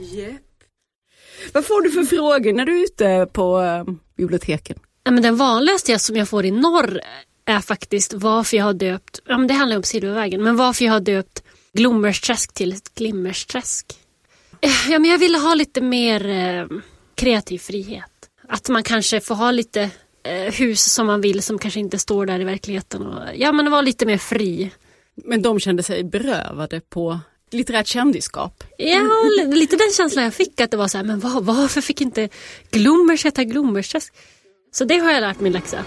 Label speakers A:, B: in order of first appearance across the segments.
A: Yep. Vad får du för frågor när du är ute på uh, biblioteken?
B: Ja, men den vanligaste som jag får i norr är faktiskt varför jag har döpt, ja, men det handlar om Silvervägen, men varför jag har döpt Glommersträsk till ett Glimmersträsk. Eh, ja, men jag ville ha lite mer eh, kreativ frihet. Att man kanske får ha lite eh, hus som man vill som kanske inte står där i verkligheten. Och, ja, men vara lite mer fri.
A: Men de kände sig berövade på litterärt kändisskap?
B: Ja, lite den känslan jag fick att det var så här, men var, varför fick inte Glommers heta Glommersträsk? Så det har jag lärt mig läxa.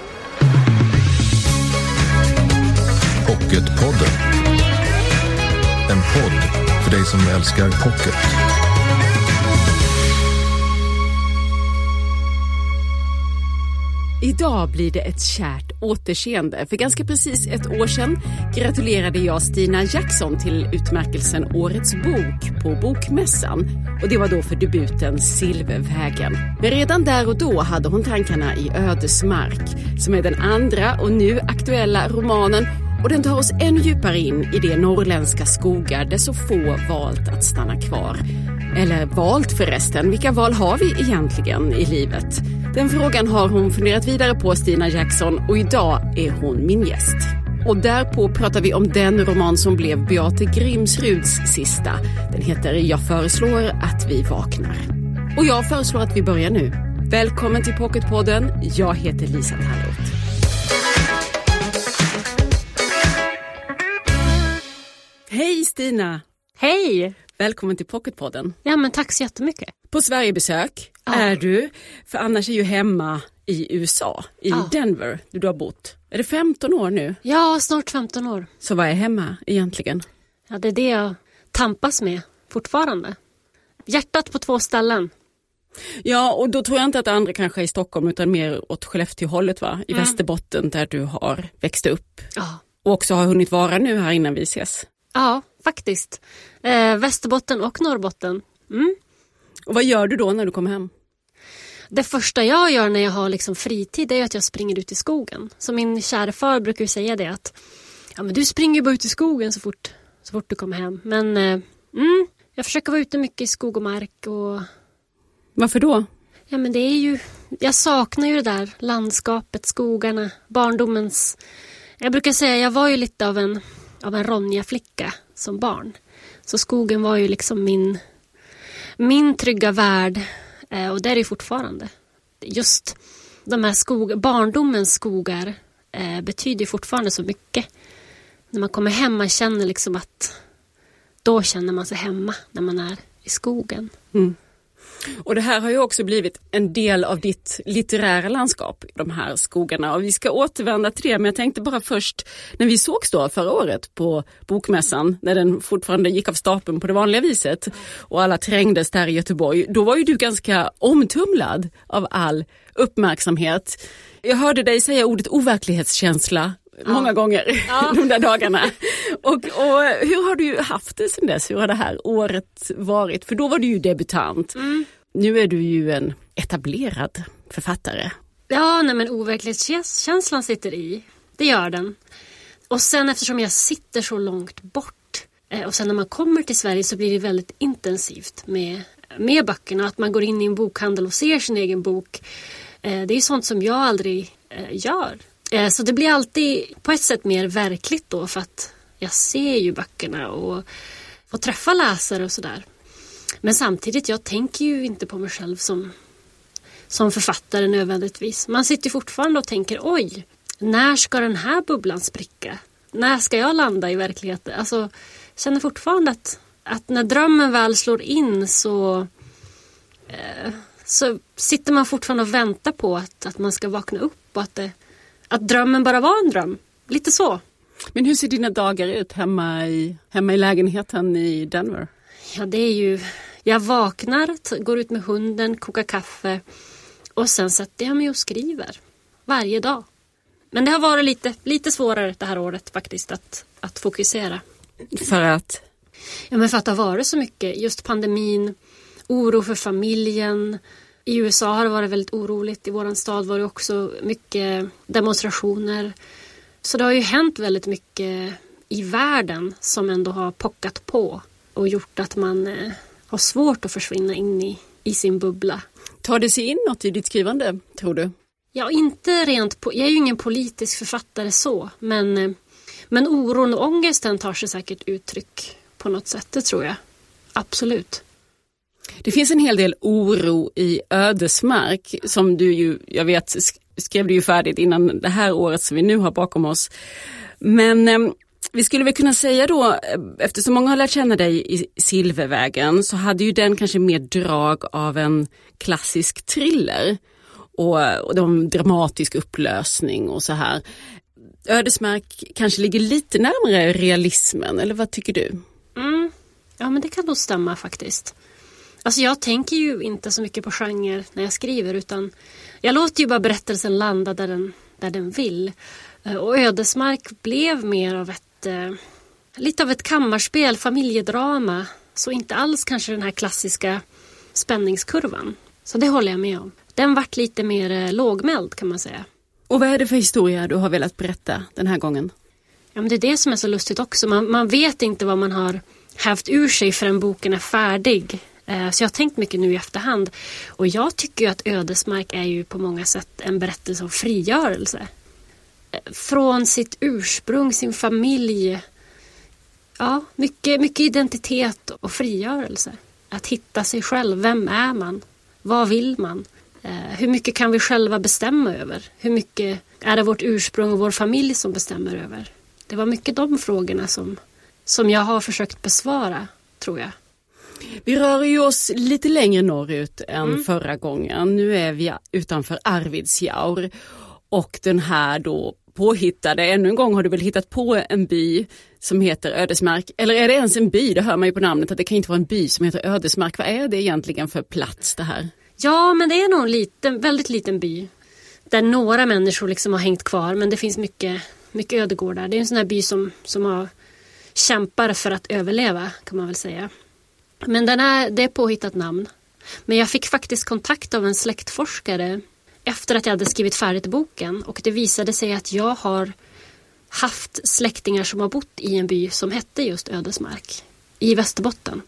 C: Pocketpodden. En podd för dig som älskar pocket.
A: Idag blir det ett kärt återseende. För ganska precis ett år sedan gratulerade jag Stina Jackson till utmärkelsen Årets bok på Bokmässan. Och det var då för debuten Silvervägen. Men redan där och då hade hon tankarna i Ödesmark, som är den andra och nu aktuella romanen och den tar oss ännu djupare in i de norrländska skogar där så få valt att stanna kvar. Eller valt förresten, vilka val har vi egentligen i livet? Den frågan har hon funderat vidare på, Stina Jackson, och idag är hon min gäst. Och därpå pratar vi om den roman som blev Beate Grimsruds sista. Den heter Jag föreslår att vi vaknar. Och jag föreslår att vi börjar nu. Välkommen till Pocketpodden. Jag heter Lisa Tallroth. Hej Stina!
B: Hej!
A: Välkommen till Pocketpodden.
B: Ja men tack så jättemycket.
A: På Sverigebesök ja. är du, för annars är ju hemma i USA, i ja. Denver, där du har bott. Är det 15 år nu?
B: Ja, snart 15 år.
A: Så vad är hemma egentligen?
B: Ja, det är det jag tampas med fortfarande. Hjärtat på två ställen.
A: Ja, och då tror jag inte att det andra kanske är i Stockholm utan mer åt Skellefteåhållet va? I mm. Västerbotten där du har växt upp.
B: Ja.
A: Och också har hunnit vara nu här innan vi ses.
B: Ja, faktiskt. Eh, Västerbotten och Norrbotten. Mm.
A: Och vad gör du då när du kommer hem?
B: Det första jag gör när jag har liksom fritid är att jag springer ut i skogen. Så min kära far brukar säga det att ja, men du springer bara ut i skogen så fort, så fort du kommer hem. Men eh, mm, jag försöker vara ute mycket i skog och mark. Och...
A: Varför då?
B: Ja men det är ju, jag saknar ju det där landskapet, skogarna, barndomens... Jag brukar säga jag var ju lite av en, av en Ronja-flicka som barn. Så skogen var ju liksom min, min trygga värld eh, och det är det fortfarande. Just de här skog, barndomens skogar eh, betyder fortfarande så mycket. När man kommer hem man känner liksom att då känner man sig hemma när man är i skogen.
A: Mm. Och det här har ju också blivit en del av ditt litterära landskap, de här skogarna. Och vi ska återvända till det, men jag tänkte bara först, när vi sågs då förra året på Bokmässan, när den fortfarande gick av stapeln på det vanliga viset och alla trängdes där i Göteborg, då var ju du ganska omtumlad av all uppmärksamhet. Jag hörde dig säga ordet overklighetskänsla ja. många gånger ja. de där dagarna. Och, och, hur har du haft det sen dess? Hur har det här året varit? För då var du ju debutant. Mm. Nu är du ju en etablerad författare.
B: Ja, nej men overklighetskänslan sitter i. Det gör den. Och sen eftersom jag sitter så långt bort eh, och sen när man kommer till Sverige så blir det väldigt intensivt med, med böckerna. Att man går in i en bokhandel och ser sin egen bok. Eh, det är sånt som jag aldrig eh, gör. Eh, så det blir alltid på ett sätt mer verkligt då för att jag ser ju böckerna och får träffa läsare och sådär. Men samtidigt, jag tänker ju inte på mig själv som, som författare nödvändigtvis. Man sitter fortfarande och tänker oj, när ska den här bubblan spricka? När ska jag landa i verkligheten? Alltså, känner fortfarande att, att när drömmen väl slår in så, eh, så sitter man fortfarande och väntar på att, att man ska vakna upp och att det, att drömmen bara var en dröm. Lite så.
A: Men hur ser dina dagar ut hemma i, hemma i lägenheten i Denver?
B: Ja, det är ju... Jag vaknar, går ut med hunden, kokar kaffe och sen sätter jag mig och skriver. Varje dag. Men det har varit lite, lite svårare det här året faktiskt att, att fokusera.
A: För att?
B: Ja, men för att det har varit så mycket. Just pandemin, oro för familjen, i USA har det varit väldigt oroligt. I vår stad var det också mycket demonstrationer. Så det har ju hänt väldigt mycket i världen som ändå har pockat på och gjort att man, eh, har svårt att försvinna in i, i sin bubbla.
A: Tar det sig in något i ditt skrivande, tror du?
B: Ja, inte rent på, jag är ju ingen politisk författare så, men, eh, men oron och ångesten tar sig säkert uttryck på något sätt, det tror jag. Absolut.
A: Det finns en hel del oro i ödesmark som du ju, jag vet, skrev du ju färdigt innan det här året som vi nu har bakom oss. Men eh, vi skulle väl kunna säga då, eh, eftersom många har lärt känna dig i Silvervägen, så hade ju den kanske mer drag av en klassisk thriller. Och, och de dramatisk upplösning och så här. Ödesmark kanske ligger lite närmare realismen, eller vad tycker du?
B: Mm. Ja, men det kan nog stämma faktiskt. Alltså jag tänker ju inte så mycket på genre när jag skriver utan jag låter ju bara berättelsen landa där den, där den vill. Eh, och Ödesmark blev mer av ett eh, lite av ett kammarspel, familjedrama. Så inte alls kanske den här klassiska spänningskurvan. Så det håller jag med om. Den vart lite mer eh, lågmäld kan man säga.
A: Och vad är det för historia du har velat berätta den här gången?
B: Ja, men det är det som är så lustigt också. Man, man vet inte vad man har hävt ur sig förrän boken är färdig. Eh, så jag har tänkt mycket nu i efterhand. Och jag tycker att Ödesmark är ju på många sätt en berättelse om frigörelse. Eh, från sitt ursprung, sin familj. Ja, mycket, mycket identitet och frigörelse. Att hitta sig själv. Vem är man? Vad vill man? Eh, hur mycket kan vi själva bestämma över? Hur mycket är det vårt ursprung och vår familj som bestämmer över? Det var mycket de frågorna som, som jag har försökt besvara, tror jag.
A: Vi rör ju oss lite längre norrut än mm. förra gången. Nu är vi utanför Arvidsjaur och den här då påhittade, ännu en gång har du väl hittat på en by som heter Ödesmark. Eller är det ens en by? Det hör man ju på namnet att det kan inte vara en by som heter Ödesmark. Vad är det egentligen för plats det här?
B: Ja, men det är nog en liten, väldigt liten by. Där några människor liksom har hängt kvar men det finns mycket, mycket ödegårdar. Det är en sån här by som, som har kämpar för att överleva kan man väl säga. Men den är, det är påhittat namn. Men jag fick faktiskt kontakt av en släktforskare efter att jag hade skrivit färdigt boken och det visade sig att jag har haft släktingar som har bott i en by som hette just Ödesmark i Västerbotten.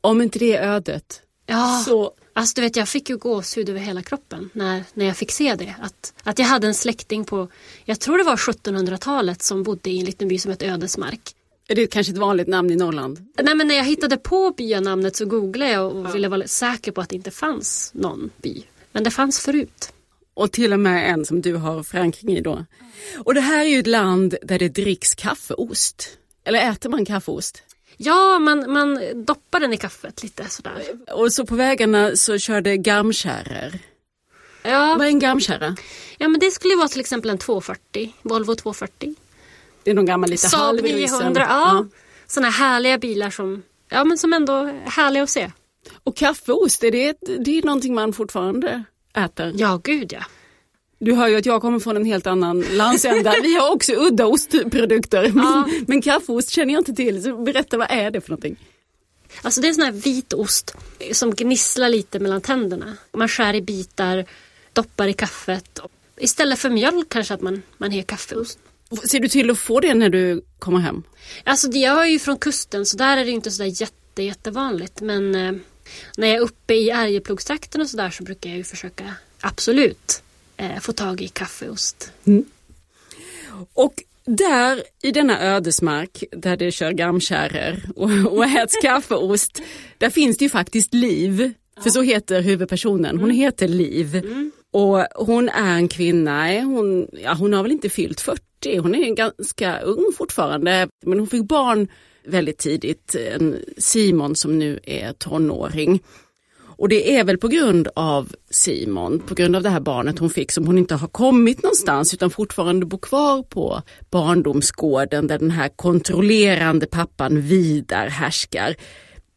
A: Om inte det är ödet.
B: Ja, så... alltså du vet jag fick ju gåshud över hela kroppen när, när jag fick se det. Att, att jag hade en släkting på, jag tror det var 1700-talet som bodde i en liten by som hette Ödesmark.
A: Är det kanske ett vanligt namn i Norrland?
B: Nej men när jag hittade på byanamnet så googlade jag och ja. ville vara säker på att det inte fanns någon by. Men det fanns förut.
A: Och till och med en som du har förankring i då. Och det här är ju ett land där det dricks kaffeost. Eller äter man kaffeost?
B: Ja, man, man doppar den i kaffet lite sådär.
A: Och så på vägarna så körde garmkärror. Ja. Vad är en garmkärra?
B: Ja men det skulle vara till exempel en 240, Volvo 240.
A: Det är någon gammal lite
B: Saab 900, ja. ja. Sådana härliga bilar som, ja, men som ändå är härliga att se.
A: Och kaffeost, är det, det är någonting man fortfarande äter?
B: Ja, gud ja.
A: Du hör ju att jag kommer från en helt annan landsända. Vi har också udda ostprodukter. Ja. Men kaffeost känner jag inte till. Så berätta, vad är det för någonting?
B: Alltså det är en sån här vit ost som gnisslar lite mellan tänderna. Man skär i bitar, doppar i kaffet. Istället för mjölk kanske att man, man har kaffeost.
A: Ser du till att få det när du kommer hem?
B: Alltså jag är ju från kusten så där är det inte sådär jätte, jättevanligt. Men eh, när jag är uppe i Arjeplogstrakten och sådär så brukar jag ju försöka absolut eh, få tag i kaffeost. Mm.
A: Och där i denna ödesmark där det kör gamkärror och, och äts kaffeost, där finns det ju faktiskt liv. För så heter huvudpersonen, hon mm. heter Liv. Mm. Och hon är en kvinna, hon, ja, hon har väl inte fyllt 40 hon är ganska ung fortfarande, men hon fick barn väldigt tidigt, en Simon som nu är tonåring. Och det är väl på grund av Simon, på grund av det här barnet hon fick som hon inte har kommit någonstans utan fortfarande bor kvar på barndomsgården där den här kontrollerande pappan Vidar härskar.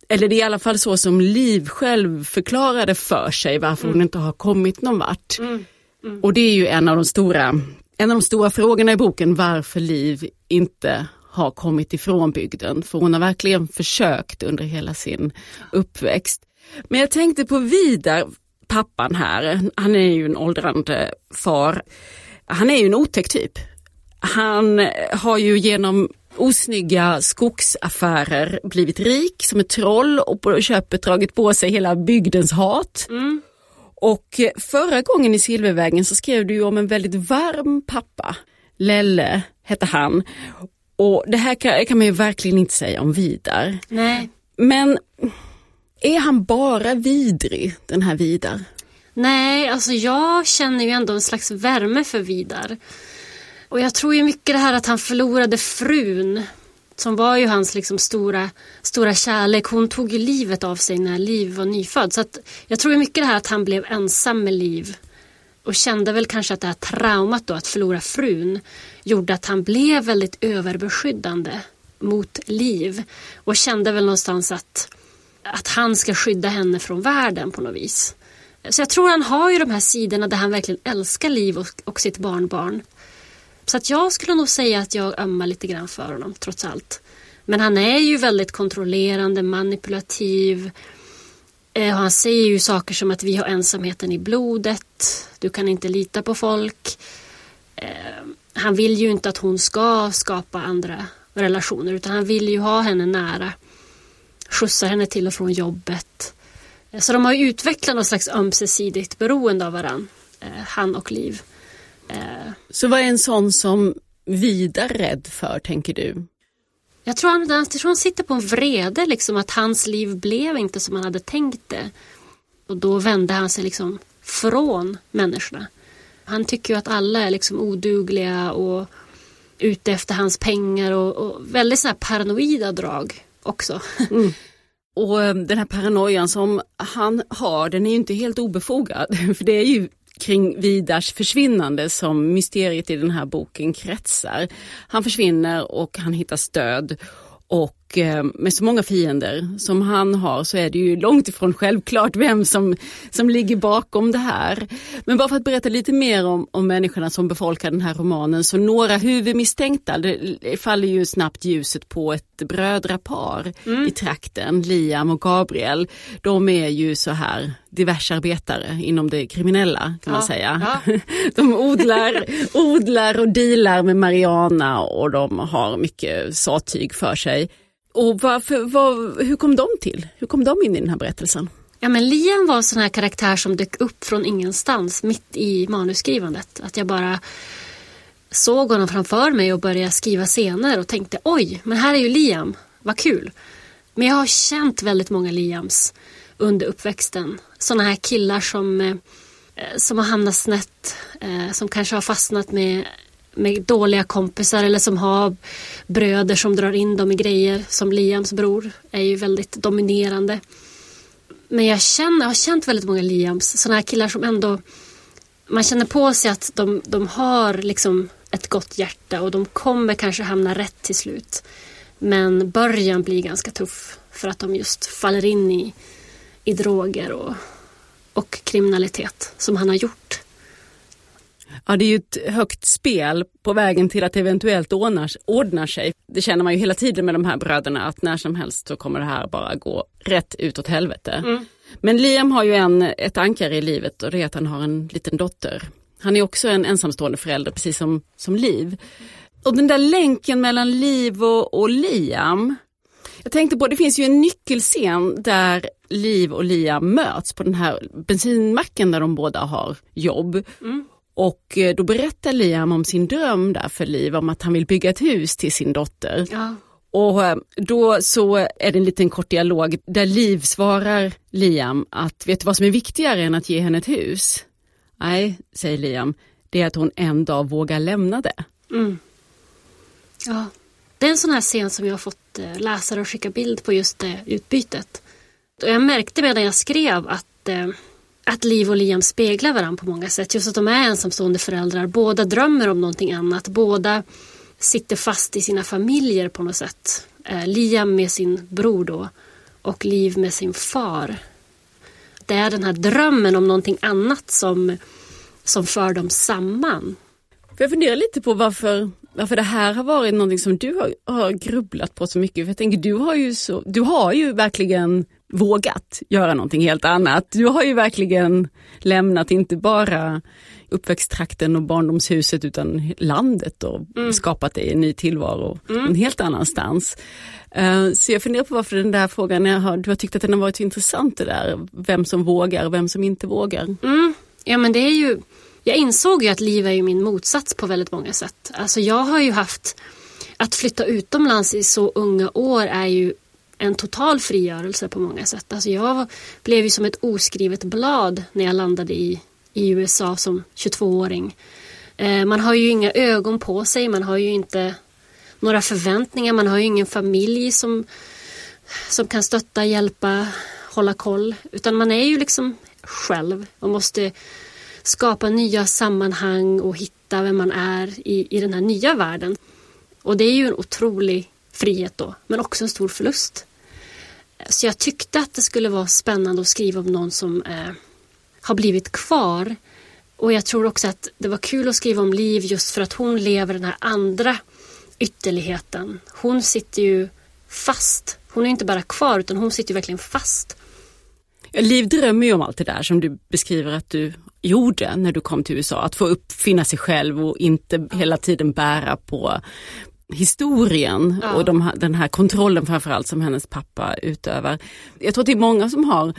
A: Eller det är i alla fall så som Liv själv förklarade för sig varför mm. hon inte har kommit någon vart. Mm. Mm. Och det är ju en av de stora en av de stora frågorna i boken varför Liv inte har kommit ifrån bygden. För hon har verkligen försökt under hela sin uppväxt. Men jag tänkte på Vidar, pappan här, han är ju en åldrande far. Han är ju en otäck typ. Han har ju genom osnygga skogsaffärer blivit rik som ett troll och på köpet dragit på sig hela bygdens hat.
B: Mm.
A: Och förra gången i Silvervägen så skrev du om en väldigt varm pappa. Lelle hette han. Och det här kan, kan man ju verkligen inte säga om Vidar.
B: Nej.
A: Men är han bara vidrig, den här Vidar?
B: Nej, alltså jag känner ju ändå en slags värme för Vidar. Och jag tror ju mycket det här att han förlorade frun som var ju hans liksom stora, stora kärlek. Hon tog ju livet av sig när Liv var nyfödd. Så att jag tror ju mycket det här att han blev ensam med Liv och kände väl kanske att det här traumat då att förlora frun gjorde att han blev väldigt överbeskyddande mot Liv och kände väl någonstans att, att han ska skydda henne från världen på något vis. Så jag tror han har ju de här sidorna där han verkligen älskar Liv och, och sitt barnbarn. Så att jag skulle nog säga att jag ömmar lite grann för honom trots allt. Men han är ju väldigt kontrollerande, manipulativ. Eh, han säger ju saker som att vi har ensamheten i blodet. Du kan inte lita på folk. Eh, han vill ju inte att hon ska skapa andra relationer utan han vill ju ha henne nära. Skjutsar henne till och från jobbet. Eh, så de har ju utvecklat något slags ömsesidigt beroende av varandra. Eh, han och Liv.
A: Så vad är en sån som Vidar rädd för, tänker du?
B: Jag tror han, jag tror han sitter på en vrede, liksom, att hans liv blev inte som han hade tänkt det. Och då vände han sig liksom från människorna. Han tycker ju att alla är liksom odugliga och ute efter hans pengar och, och väldigt sådana paranoida drag också.
A: Mm. Och eh, den här paranoian som han har, den är ju inte helt obefogad. För det är ju kring Vidars försvinnande som mysteriet i den här boken kretsar. Han försvinner och han hittas död. och med så många fiender som han har så är det ju långt ifrån självklart vem som, som ligger bakom det här. Men bara för att berätta lite mer om, om människorna som befolkar den här romanen så några huvudmisstänkta, det faller ju snabbt ljuset på ett brödrapar mm. i trakten, Liam och Gabriel. De är ju så här diversarbetare inom det kriminella kan ja, man säga. Ja. De odlar, odlar och dealar med Mariana och de har mycket sattyg för sig. Och varför, var, hur kom de till? Hur kom de in i den här berättelsen?
B: Ja, men Liam var en sån här karaktär som dök upp från ingenstans mitt i manusskrivandet. Att jag bara såg honom framför mig och började skriva scener och tänkte oj, men här är ju Liam, vad kul. Men jag har känt väldigt många Liams under uppväxten. Såna här killar som, eh, som har hamnat snett, eh, som kanske har fastnat med, med dåliga kompisar eller som har bröder som drar in dem i grejer. Som Liams bror är ju väldigt dominerande. Men jag, känner, jag har känt väldigt många Liams, sådana här killar som ändå man känner på sig att de, de har liksom ett gott hjärta och de kommer kanske hamna rätt till slut. Men början blir ganska tuff för att de just faller in i, i droger och, och kriminalitet som han har gjort.
A: Ja, det är ju ett högt spel på vägen till att det eventuellt ordnar, ordnar sig. Det känner man ju hela tiden med de här bröderna att när som helst så kommer det här bara gå rätt utåt helvete. Mm. Men Liam har ju en, ett ankare i livet och det är att han har en liten dotter. Han är också en ensamstående förälder precis som, som Liv. Och den där länken mellan Liv och, och Liam. Jag tänkte på, det finns ju en nyckelscen där Liv och Liam möts på den här bensinmacken där de båda har jobb. Mm. Och eh, då berättar Liam om sin dröm där för Liv om att han vill bygga ett hus till sin dotter. Ja. Och eh, då så är det en liten kort dialog där Liv svarar Liam att vet du vad som är viktigare än att ge henne ett hus? Nej, säger Liam, det är att hon en dag vågar lämna det. Mm.
B: Ja, det är en sån här scen som jag har fått eh, läsare att skicka bild på just det utbytet. Och jag märkte medan jag skrev att, att Liv och Liam speglar varandra på många sätt. Just att de är ensamstående föräldrar. Båda drömmer om någonting annat. Båda sitter fast i sina familjer på något sätt. Eh, Liam med sin bror då och Liv med sin far. Det är den här drömmen om någonting annat som, som för dem samman.
A: För jag funderar lite på varför, varför det här har varit någonting som du har, har grubblat på så mycket. För jag tänker, du har ju, så, du har ju verkligen vågat göra någonting helt annat. Du har ju verkligen lämnat inte bara uppväxttrakten och barndomshuset utan landet och mm. skapat dig en ny tillvaro mm. en helt annanstans. Uh, så jag funderar på varför den där frågan, har, du har tyckt att den har varit så intressant det där, vem som vågar och vem som inte vågar.
B: Mm. Ja men det är ju, jag insåg ju att liv är ju min motsats på väldigt många sätt. Alltså jag har ju haft, att flytta utomlands i så unga år är ju en total frigörelse på många sätt. Alltså jag blev ju som ett oskrivet blad när jag landade i, i USA som 22-åring. Eh, man har ju inga ögon på sig, man har ju inte några förväntningar, man har ju ingen familj som, som kan stötta, hjälpa, hålla koll. Utan man är ju liksom själv och måste skapa nya sammanhang och hitta vem man är i, i den här nya världen. Och det är ju en otrolig frihet då, men också en stor förlust. Så jag tyckte att det skulle vara spännande att skriva om någon som eh, har blivit kvar. Och jag tror också att det var kul att skriva om Liv just för att hon lever den här andra ytterligheten. Hon sitter ju fast. Hon är inte bara kvar utan hon sitter verkligen fast.
A: Liv drömmer ju om allt det där som du beskriver att du gjorde när du kom till USA. Att få uppfinna sig själv och inte hela tiden bära på, historien ja. och de, den här kontrollen framförallt som hennes pappa utövar. Jag tror att det är många som har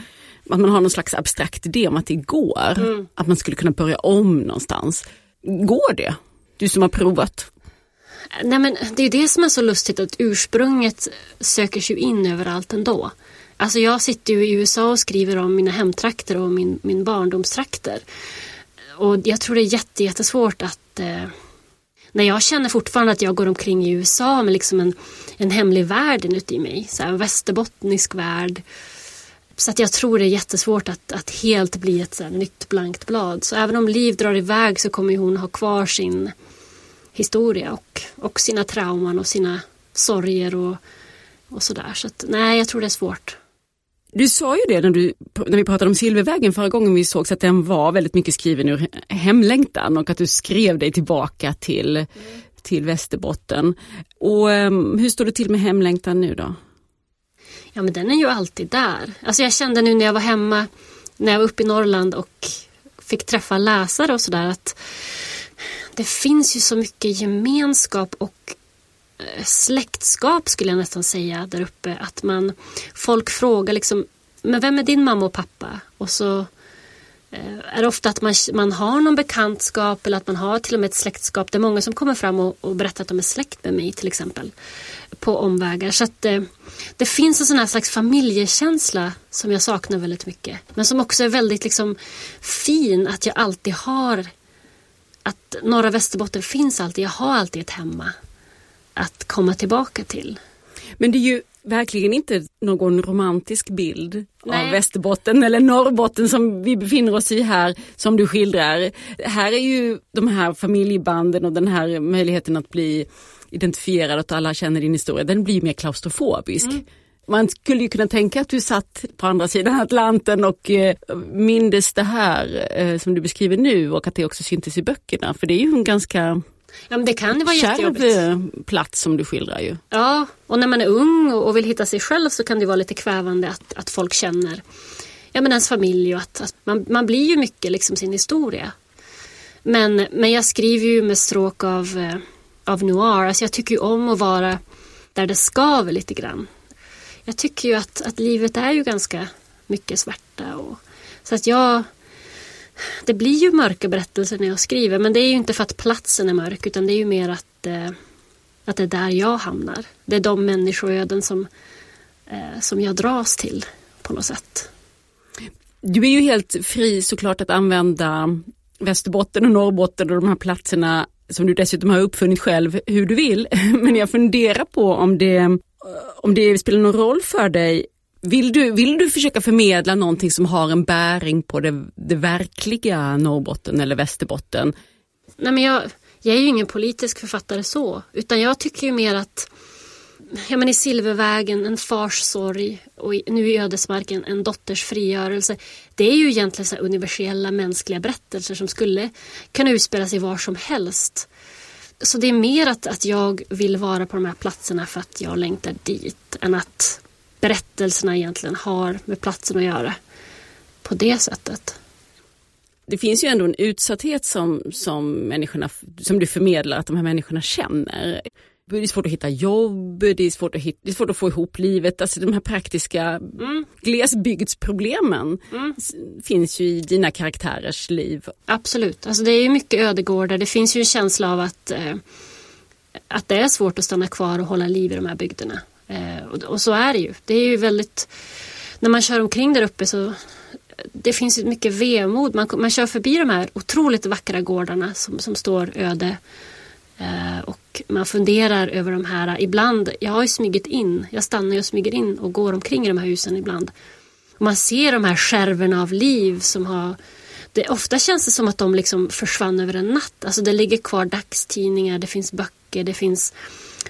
A: att man har någon slags abstrakt idé om att det går, mm. att man skulle kunna börja om någonstans. Går det? Du som har provat?
B: Nej men det är det som är så lustigt att ursprunget söker sig in överallt ändå. Alltså jag sitter ju i USA och skriver om mina hemtrakter och min, min barndomstrakter. Och jag tror det är jättesvårt att eh, när jag känner fortfarande att jag går omkring i USA med liksom en, en hemlig värld inuti mig. Så här, en västerbottnisk värld. Så att jag tror det är jättesvårt att, att helt bli ett så nytt blankt blad. Så även om Liv drar iväg så kommer hon ha kvar sin historia och, och sina trauman och sina sorger och, och sådär. Så att, nej, jag tror det är svårt.
A: Du sa ju det när, du, när vi pratade om Silvervägen förra gången vi sågs att den var väldigt mycket skriven ur hemlängtan och att du skrev dig tillbaka till, mm. till Västerbotten. Och um, hur står det till med hemlängtan nu då?
B: Ja men den är ju alltid där. Alltså jag kände nu när jag var hemma, när jag var uppe i Norrland och fick träffa läsare och sådär att det finns ju så mycket gemenskap och släktskap skulle jag nästan säga där uppe. Att man, folk frågar liksom, men vem är din mamma och pappa? Och så eh, är det ofta att man, man har någon bekantskap eller att man har till och med ett släktskap. Det är många som kommer fram och, och berättar att de är släkt med mig till exempel. På omvägar. Så att det, det finns en sån här slags familjekänsla som jag saknar väldigt mycket. Men som också är väldigt liksom fin att jag alltid har att norra Västerbotten finns alltid. Jag har alltid ett hemma att komma tillbaka till.
A: Men det är ju verkligen inte någon romantisk bild Nej. av Västerbotten eller Norrbotten som vi befinner oss i här som du skildrar. Här är ju de här familjebanden och den här möjligheten att bli identifierad och att alla känner din historia, den blir mer klaustrofobisk. Mm. Man skulle ju kunna tänka att du satt på andra sidan Atlanten och eh, mindes det här eh, som du beskriver nu och att det också syntes i böckerna. För det är ju en ganska
B: Ja, men det kan ju vara jättejobbigt.
A: Eh, plats som du skildrar ju.
B: Ja, och när man är ung och vill hitta sig själv så kan det vara lite kvävande att, att folk känner ja, men ens familj och att, att man, man blir ju mycket liksom sin historia. Men, men jag skriver ju med stråk av, eh, av noir. Alltså jag tycker ju om att vara där det skaver lite grann. Jag tycker ju att, att livet är ju ganska mycket svärta. Och, så att jag det blir ju mörka berättelser när jag skriver men det är ju inte för att platsen är mörk utan det är ju mer att, eh, att det är där jag hamnar. Det är de människoöden som, eh, som jag dras till på något sätt.
A: Du är ju helt fri såklart att använda Västerbotten och Norrbotten och de här platserna som du dessutom har uppfunnit själv hur du vill. Men jag funderar på om det, om det spelar någon roll för dig vill du, vill du försöka förmedla någonting som har en bäring på det, det verkliga Norrbotten eller Västerbotten?
B: Nej, men jag, jag är ju ingen politisk författare så, utan jag tycker ju mer att ja, men i Silvervägen, en fars sorg och nu i Ödesmarken, en dotters frigörelse. Det är ju egentligen så universella mänskliga berättelser som skulle kunna utspela sig var som helst. Så det är mer att, att jag vill vara på de här platserna för att jag längtar dit än att berättelserna egentligen har med platsen att göra på det sättet.
A: Det finns ju ändå en utsatthet som, som, människorna, som du förmedlar att de här människorna känner. Det är svårt att hitta jobb, det är svårt att, hitta, det är svårt att få ihop livet. Alltså de här praktiska mm. glesbygdsproblemen mm. finns ju i dina karaktärers liv.
B: Absolut, alltså det är ju mycket ödegårdar. Det finns ju en känsla av att, eh, att det är svårt att stanna kvar och hålla liv i de här bygderna. Eh, och, och, så är det ju. Det är ju väldigt, när man kör omkring där uppe så det finns ju mycket vemod. Man, man kör förbi de här otroligt vackra gårdarna som, som står öde. Eh, och man funderar över de här, ibland, jag har ju smugit in, jag stannar och smyger in och går omkring i de här husen ibland. Och man ser de här skärvorna av liv som har det, ofta känns det som att de liksom försvann över en natt. Alltså det ligger kvar dagstidningar, det finns böcker, det finns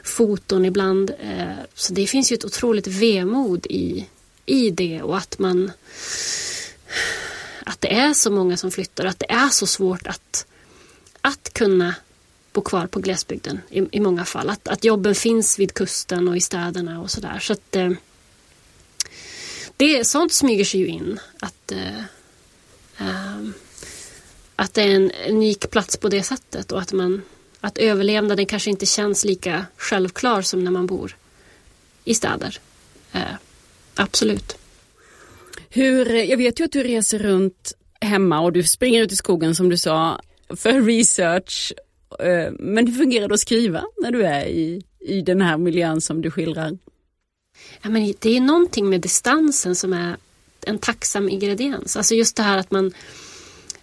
B: foton ibland. Eh, så det finns ju ett otroligt vemod i, i det och att man att det är så många som flyttar och att det är så svårt att, att kunna bo kvar på glesbygden i, i många fall. Att, att jobben finns vid kusten och i städerna och sådär. Så att eh, det, sånt smyger sig ju in. Att, eh, att det är en unik plats på det sättet och att, man, att överlevnaden kanske inte känns lika självklar som när man bor i städer. Eh, absolut.
A: Hur, jag vet ju att du reser runt hemma och du springer ut i skogen som du sa för research. Eh, men hur fungerar det att skriva när du är i, i den här miljön som du skildrar?
B: Ja, men det är någonting med distansen som är en tacksam ingrediens. Alltså just det här att man,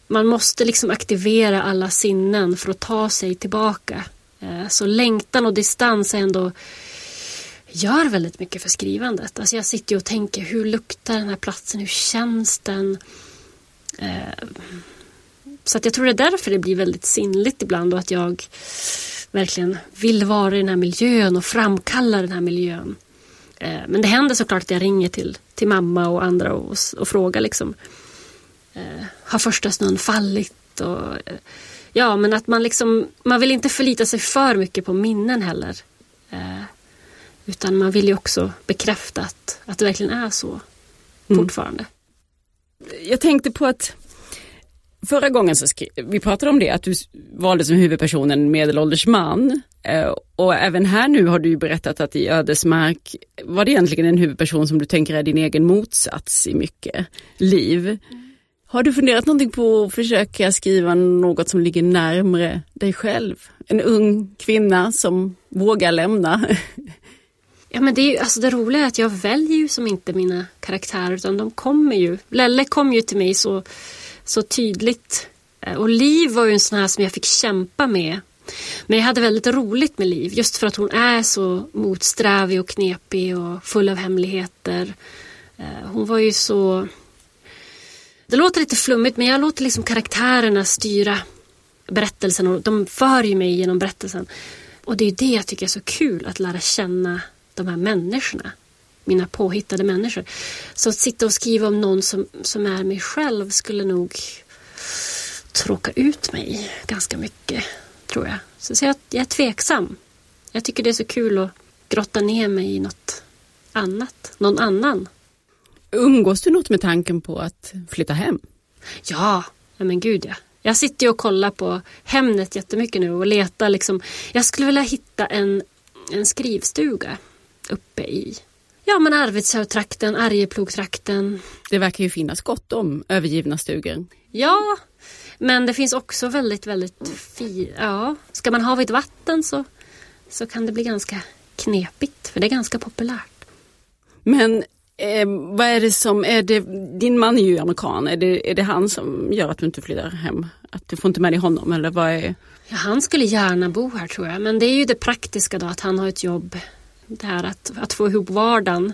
B: man måste liksom aktivera alla sinnen för att ta sig tillbaka. Eh, så längtan och distans är ändå gör väldigt mycket för skrivandet. Alltså jag sitter och tänker, hur luktar den här platsen? Hur känns den? Eh, så att jag tror det är därför det blir väldigt sinnligt ibland och att jag verkligen vill vara i den här miljön och framkalla den här miljön. Eh, men det händer såklart att jag ringer till, till mamma och andra och, och frågar liksom. Eh, har första snön fallit? Och, eh, ja, men att man liksom, man vill inte förlita sig för mycket på minnen heller. Eh, utan man vill ju också bekräfta att, att det verkligen är så mm. fortfarande.
A: Jag tänkte på att förra gången så vi pratade om det, att du valde som huvudperson en medelålders man. Eh, och även här nu har du berättat att i Ödesmark var det egentligen en huvudperson som du tänker är din egen motsats i mycket liv. Mm. Har du funderat någonting på att försöka skriva något som ligger närmre dig själv? En ung kvinna som vågar lämna
B: Ja, men det, är, ju, alltså det roliga är att jag väljer ju som inte mina karaktärer utan de kommer ju. Lelle kom ju till mig så, så tydligt. Eh, och Liv var ju en sån här som jag fick kämpa med. Men jag hade väldigt roligt med Liv just för att hon är så motsträvig och knepig och full av hemligheter. Eh, hon var ju så... Det låter lite flummigt men jag låter liksom karaktärerna styra berättelsen och de för ju mig genom berättelsen. Och det är det jag tycker är så kul att lära känna de här människorna. Mina påhittade människor. Så att sitta och skriva om någon som, som är mig själv skulle nog tråka ut mig ganska mycket, tror jag. Så, jag, jag är tveksam. Jag tycker det är så kul att grotta ner mig i något annat, någon annan.
A: Umgås du något med tanken på att flytta hem?
B: Ja, men gud ja. Jag sitter ju och kollar på Hemnet jättemycket nu och letar liksom. Jag skulle vilja hitta en, en skrivstuga uppe i ja, men Arvidsjaurtrakten, Arjeplogtrakten.
A: Det verkar ju finnas gott om övergivna stugor.
B: Ja, men det finns också väldigt, väldigt fint. Ja, ska man ha vid vatten så, så kan det bli ganska knepigt för det är ganska populärt.
A: Men eh, vad är det som, är det, din man är ju amerikan, är det, är det han som gör att du inte flyttar hem? Att du får inte med dig honom eller vad är?
B: Ja, han skulle gärna bo här tror jag, men det är ju det praktiska då att han har ett jobb det här att, att få ihop vardagen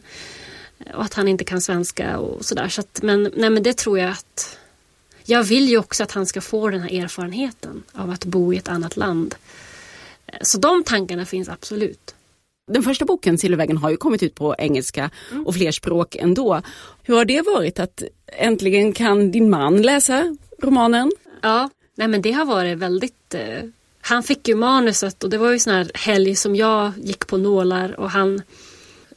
B: och att han inte kan svenska och sådär. Så men, nej, men det tror jag att jag vill ju också att han ska få den här erfarenheten av att bo i ett annat land. Eh, så de tankarna finns absolut.
A: Den första boken, Silvervägen, har ju kommit ut på engelska mm. och fler språk ändå. Hur har det varit att äntligen kan din man läsa romanen?
B: Ja, nej men det har varit väldigt eh, han fick ju manuset och det var ju sån här helg som jag gick på nålar och han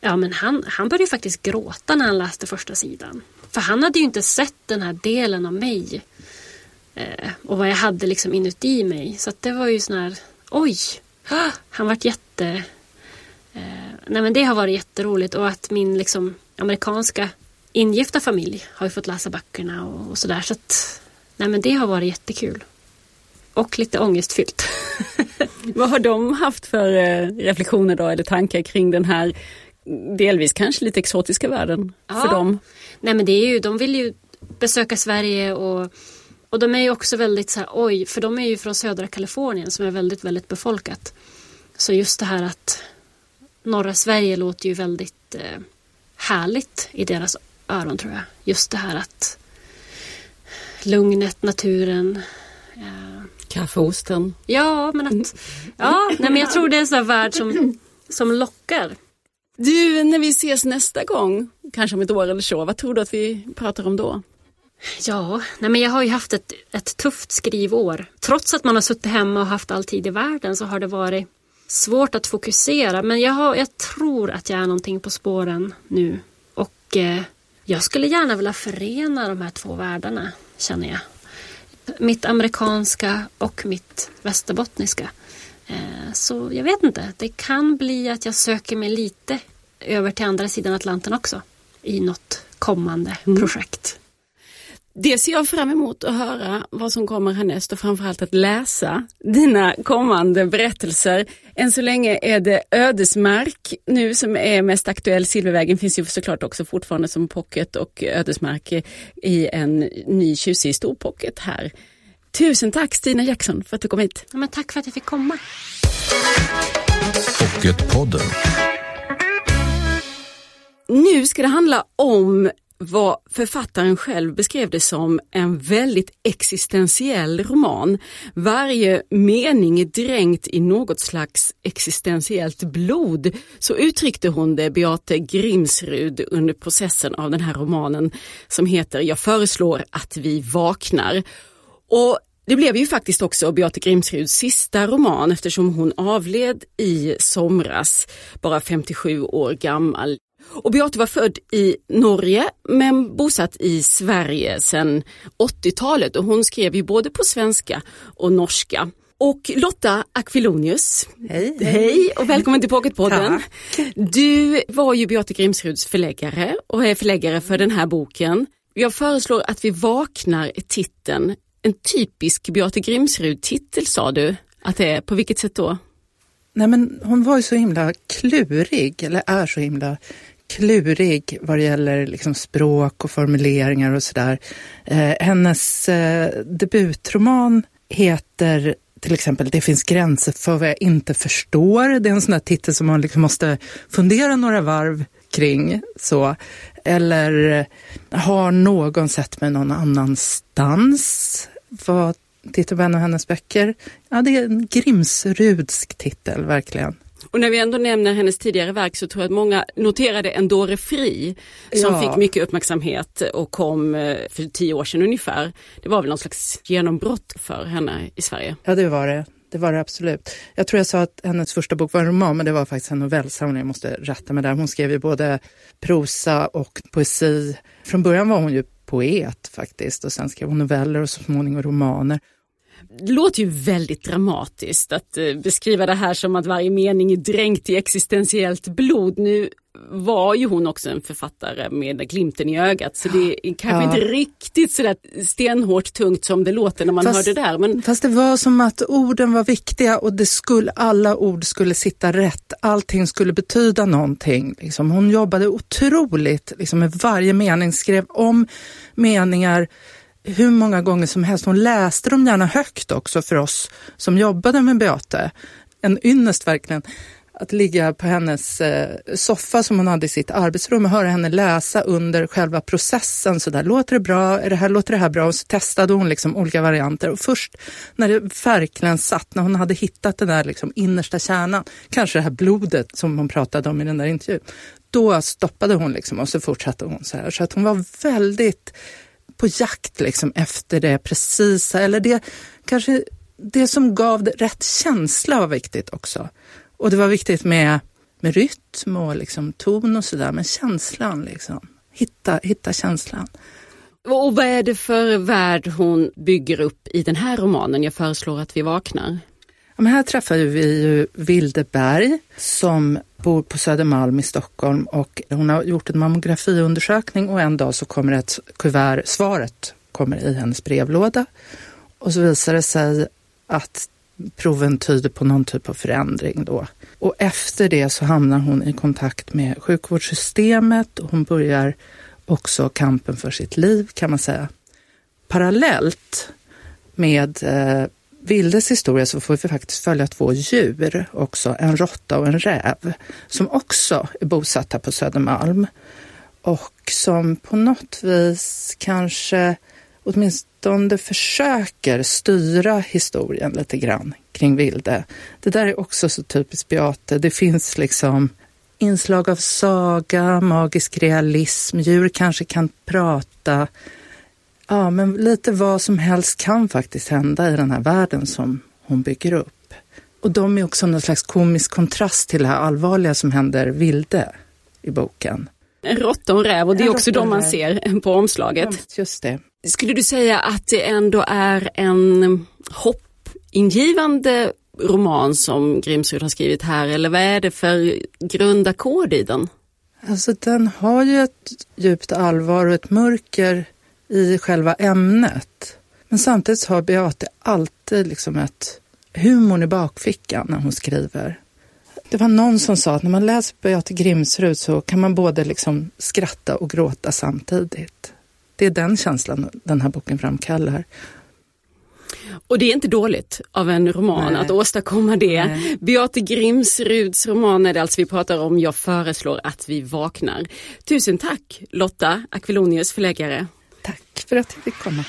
B: ja, men han, han började faktiskt gråta när han läste första sidan. För han hade ju inte sett den här delen av mig. Eh, och vad jag hade liksom inuti mig. Så det var ju sån här, oj! Han vart jätte... Eh, nej men det har varit jätteroligt och att min liksom amerikanska ingifta familj har ju fått läsa böckerna och, och sådär. Så att, nej men det har varit jättekul. Och lite ångestfyllt.
A: Vad har de haft för eh, reflektioner då eller tankar kring den här delvis kanske lite exotiska världen ja. för dem?
B: Nej men det är ju, de vill ju besöka Sverige och, och de är ju också väldigt så här, oj, för de är ju från södra Kalifornien som är väldigt, väldigt befolkat. Så just det här att norra Sverige låter ju väldigt eh, härligt i deras öron tror jag. Just det här att lugnet, naturen.
A: Eh, Kaffeosten.
B: Ja, men att, ja, nej, men jag tror det är en sån värld som, som lockar.
A: Du, när vi ses nästa gång, kanske om ett år eller så, vad tror du att vi pratar om då?
B: Ja, nej men jag har ju haft ett, ett tufft skrivår. Trots att man har suttit hemma och haft all tid i världen så har det varit svårt att fokusera. Men jag, har, jag tror att jag är någonting på spåren nu. Och eh, jag skulle gärna vilja förena de här två världarna, känner jag. Mitt amerikanska och mitt västerbottniska. Eh, så jag vet inte, det kan bli att jag söker mig lite över till andra sidan Atlanten också i något kommande mm. projekt.
A: Det ser jag fram emot att höra vad som kommer härnäst och framförallt att läsa dina kommande berättelser. Än så länge är det Ödesmark nu som är mest aktuell. Silvervägen finns ju såklart också fortfarande som pocket och Ödesmark i en ny tjusig storpocket här. Tusen tack Stina Jackson för att du kom hit.
B: Ja, men tack för att jag fick komma.
C: Pocketpodden.
A: Nu ska det handla om vad författaren själv beskrev det som en väldigt existentiell roman. Varje mening är dränkt i något slags existentiellt blod. Så uttryckte hon det, Beate Grimsrud, under processen av den här romanen som heter Jag föreslår att vi vaknar. Och det blev ju faktiskt också Beate Grimsruds sista roman eftersom hon avled i somras, bara 57 år gammal. Och Beate var född i Norge men bosatt i Sverige sedan 80-talet och hon skrev ju både på svenska och norska. Och Lotta Aquilonius,
D: hej,
A: hej. hej och välkommen till Pocketpodden. Du var ju Beate Grimsruds förläggare och är förläggare för den här boken. Jag föreslår att vi vaknar i titeln. En typisk Beate Grimsrud-titel sa du att det är. På vilket sätt då?
D: Nej men hon var ju så himla klurig, eller är så himla klurig vad det gäller liksom språk och formuleringar och sådär. Eh, hennes eh, debutroman heter till exempel Det finns gränser för vad jag inte förstår. Det är en sån där titel som man liksom måste fundera några varv kring. Så. Eller eh, Har någon sett mig någon annanstans? Vad tittar på en av hennes böcker? Ja, det är en Grimsrudsk titel, verkligen.
A: Och när vi ändå nämner hennes tidigare verk så tror jag att många noterade En dåre fri som ja. fick mycket uppmärksamhet och kom eh, för tio år sedan ungefär. Det var väl någon slags genombrott för henne i Sverige?
D: Ja det var det. Det var det absolut. Jag tror jag sa att hennes första bok var en roman, men det var faktiskt en novellsamling. Jag måste rätta mig där. Hon skrev ju både prosa och poesi. Från början var hon ju poet faktiskt och sen skrev hon noveller och så småningom romaner.
A: Det låter ju väldigt dramatiskt att eh, beskriva det här som att varje mening är dränkt i existentiellt blod. Nu var ju hon också en författare med glimten i ögat så det är kanske ja. inte riktigt sådär stenhårt tungt som det låter när man fast, hör det där. Men...
D: Fast det var som att orden var viktiga och det skulle, alla ord skulle sitta rätt. Allting skulle betyda någonting. Liksom. Hon jobbade otroligt liksom, med varje mening, skrev om meningar hur många gånger som helst. Hon läste dem gärna högt också för oss som jobbade med Beate. En ynnest verkligen att ligga på hennes eh, soffa som hon hade i sitt arbetsrum och höra henne läsa under själva processen. Så där, låter det bra? Är det här, låter det här bra? Och så testade hon liksom olika varianter. Och först när det verkligen satt, när hon hade hittat den där liksom innersta kärnan, kanske det här blodet som hon pratade om i den där intervjun, då stoppade hon liksom och så fortsatte hon så här. Så att hon var väldigt på jakt liksom efter det precisa eller det kanske det som gav det rätt känsla var viktigt också. Och det var viktigt med med rytm och liksom ton och sådär, men känslan liksom. Hitta, hitta känslan.
A: Och vad är det för värld hon bygger upp i den här romanen? Jag föreslår att vi vaknar.
D: Ja, men här träffar vi ju Vilde Berg som bor på Södermalm i Stockholm och hon har gjort en mammografiundersökning och en dag så kommer ett kuvert, svaret kommer i hennes brevlåda och så visar det sig att proven tyder på någon typ av förändring då. Och efter det så hamnar hon i kontakt med sjukvårdssystemet och hon börjar också kampen för sitt liv kan man säga. Parallellt med eh, Vildes historia så får vi faktiskt följa två djur också, en råtta och en räv, som också är bosatta på Södermalm och som på något vis kanske åtminstone försöker styra historien lite grann kring Vilde. Det där är också så typiskt Beate. Det finns liksom inslag av saga, magisk realism, djur kanske kan prata. Ja, men lite vad som helst kan faktiskt hända i den här världen som hon bygger upp. Och de är också någon slags komisk kontrast till det här allvarliga som händer Vilde i boken.
A: En råtta och en räv och det är också de man ser på omslaget.
D: Just det.
A: Skulle du säga att det ändå är en hoppingivande roman som Grimsrud har skrivit här eller vad är det för grundackord i den?
D: Alltså den har ju ett djupt allvar och ett mörker i själva ämnet. Men samtidigt har Beate alltid liksom ett humorn i bakfickan när hon skriver. Det var någon som sa att när man läser Beate Grimsrud så kan man både liksom skratta och gråta samtidigt. Det är den känslan den här boken framkallar.
A: Och det är inte dåligt av en roman Nej. att åstadkomma det. Nej. Beate Grimsruds roman är det alltså vi pratar om. Jag föreslår att vi vaknar. Tusen tack Lotta Aquilonius förläggare.
D: Tack för att jag fick komma.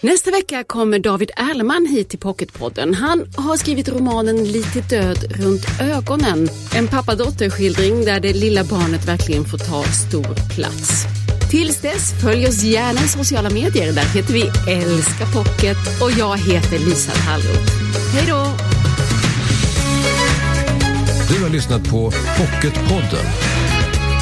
A: Nästa vecka kommer David Erleman hit till Pocketpodden. Han har skrivit romanen Lite död runt ögonen. En pappa-dotter-skildring där det lilla barnet verkligen får ta stor plats. Tills dess, följ oss gärna i sociala medier. Där heter vi Älska Pocket och jag heter Lisa Tallroth. Hej då!
C: Du har lyssnat på Pocketpodden.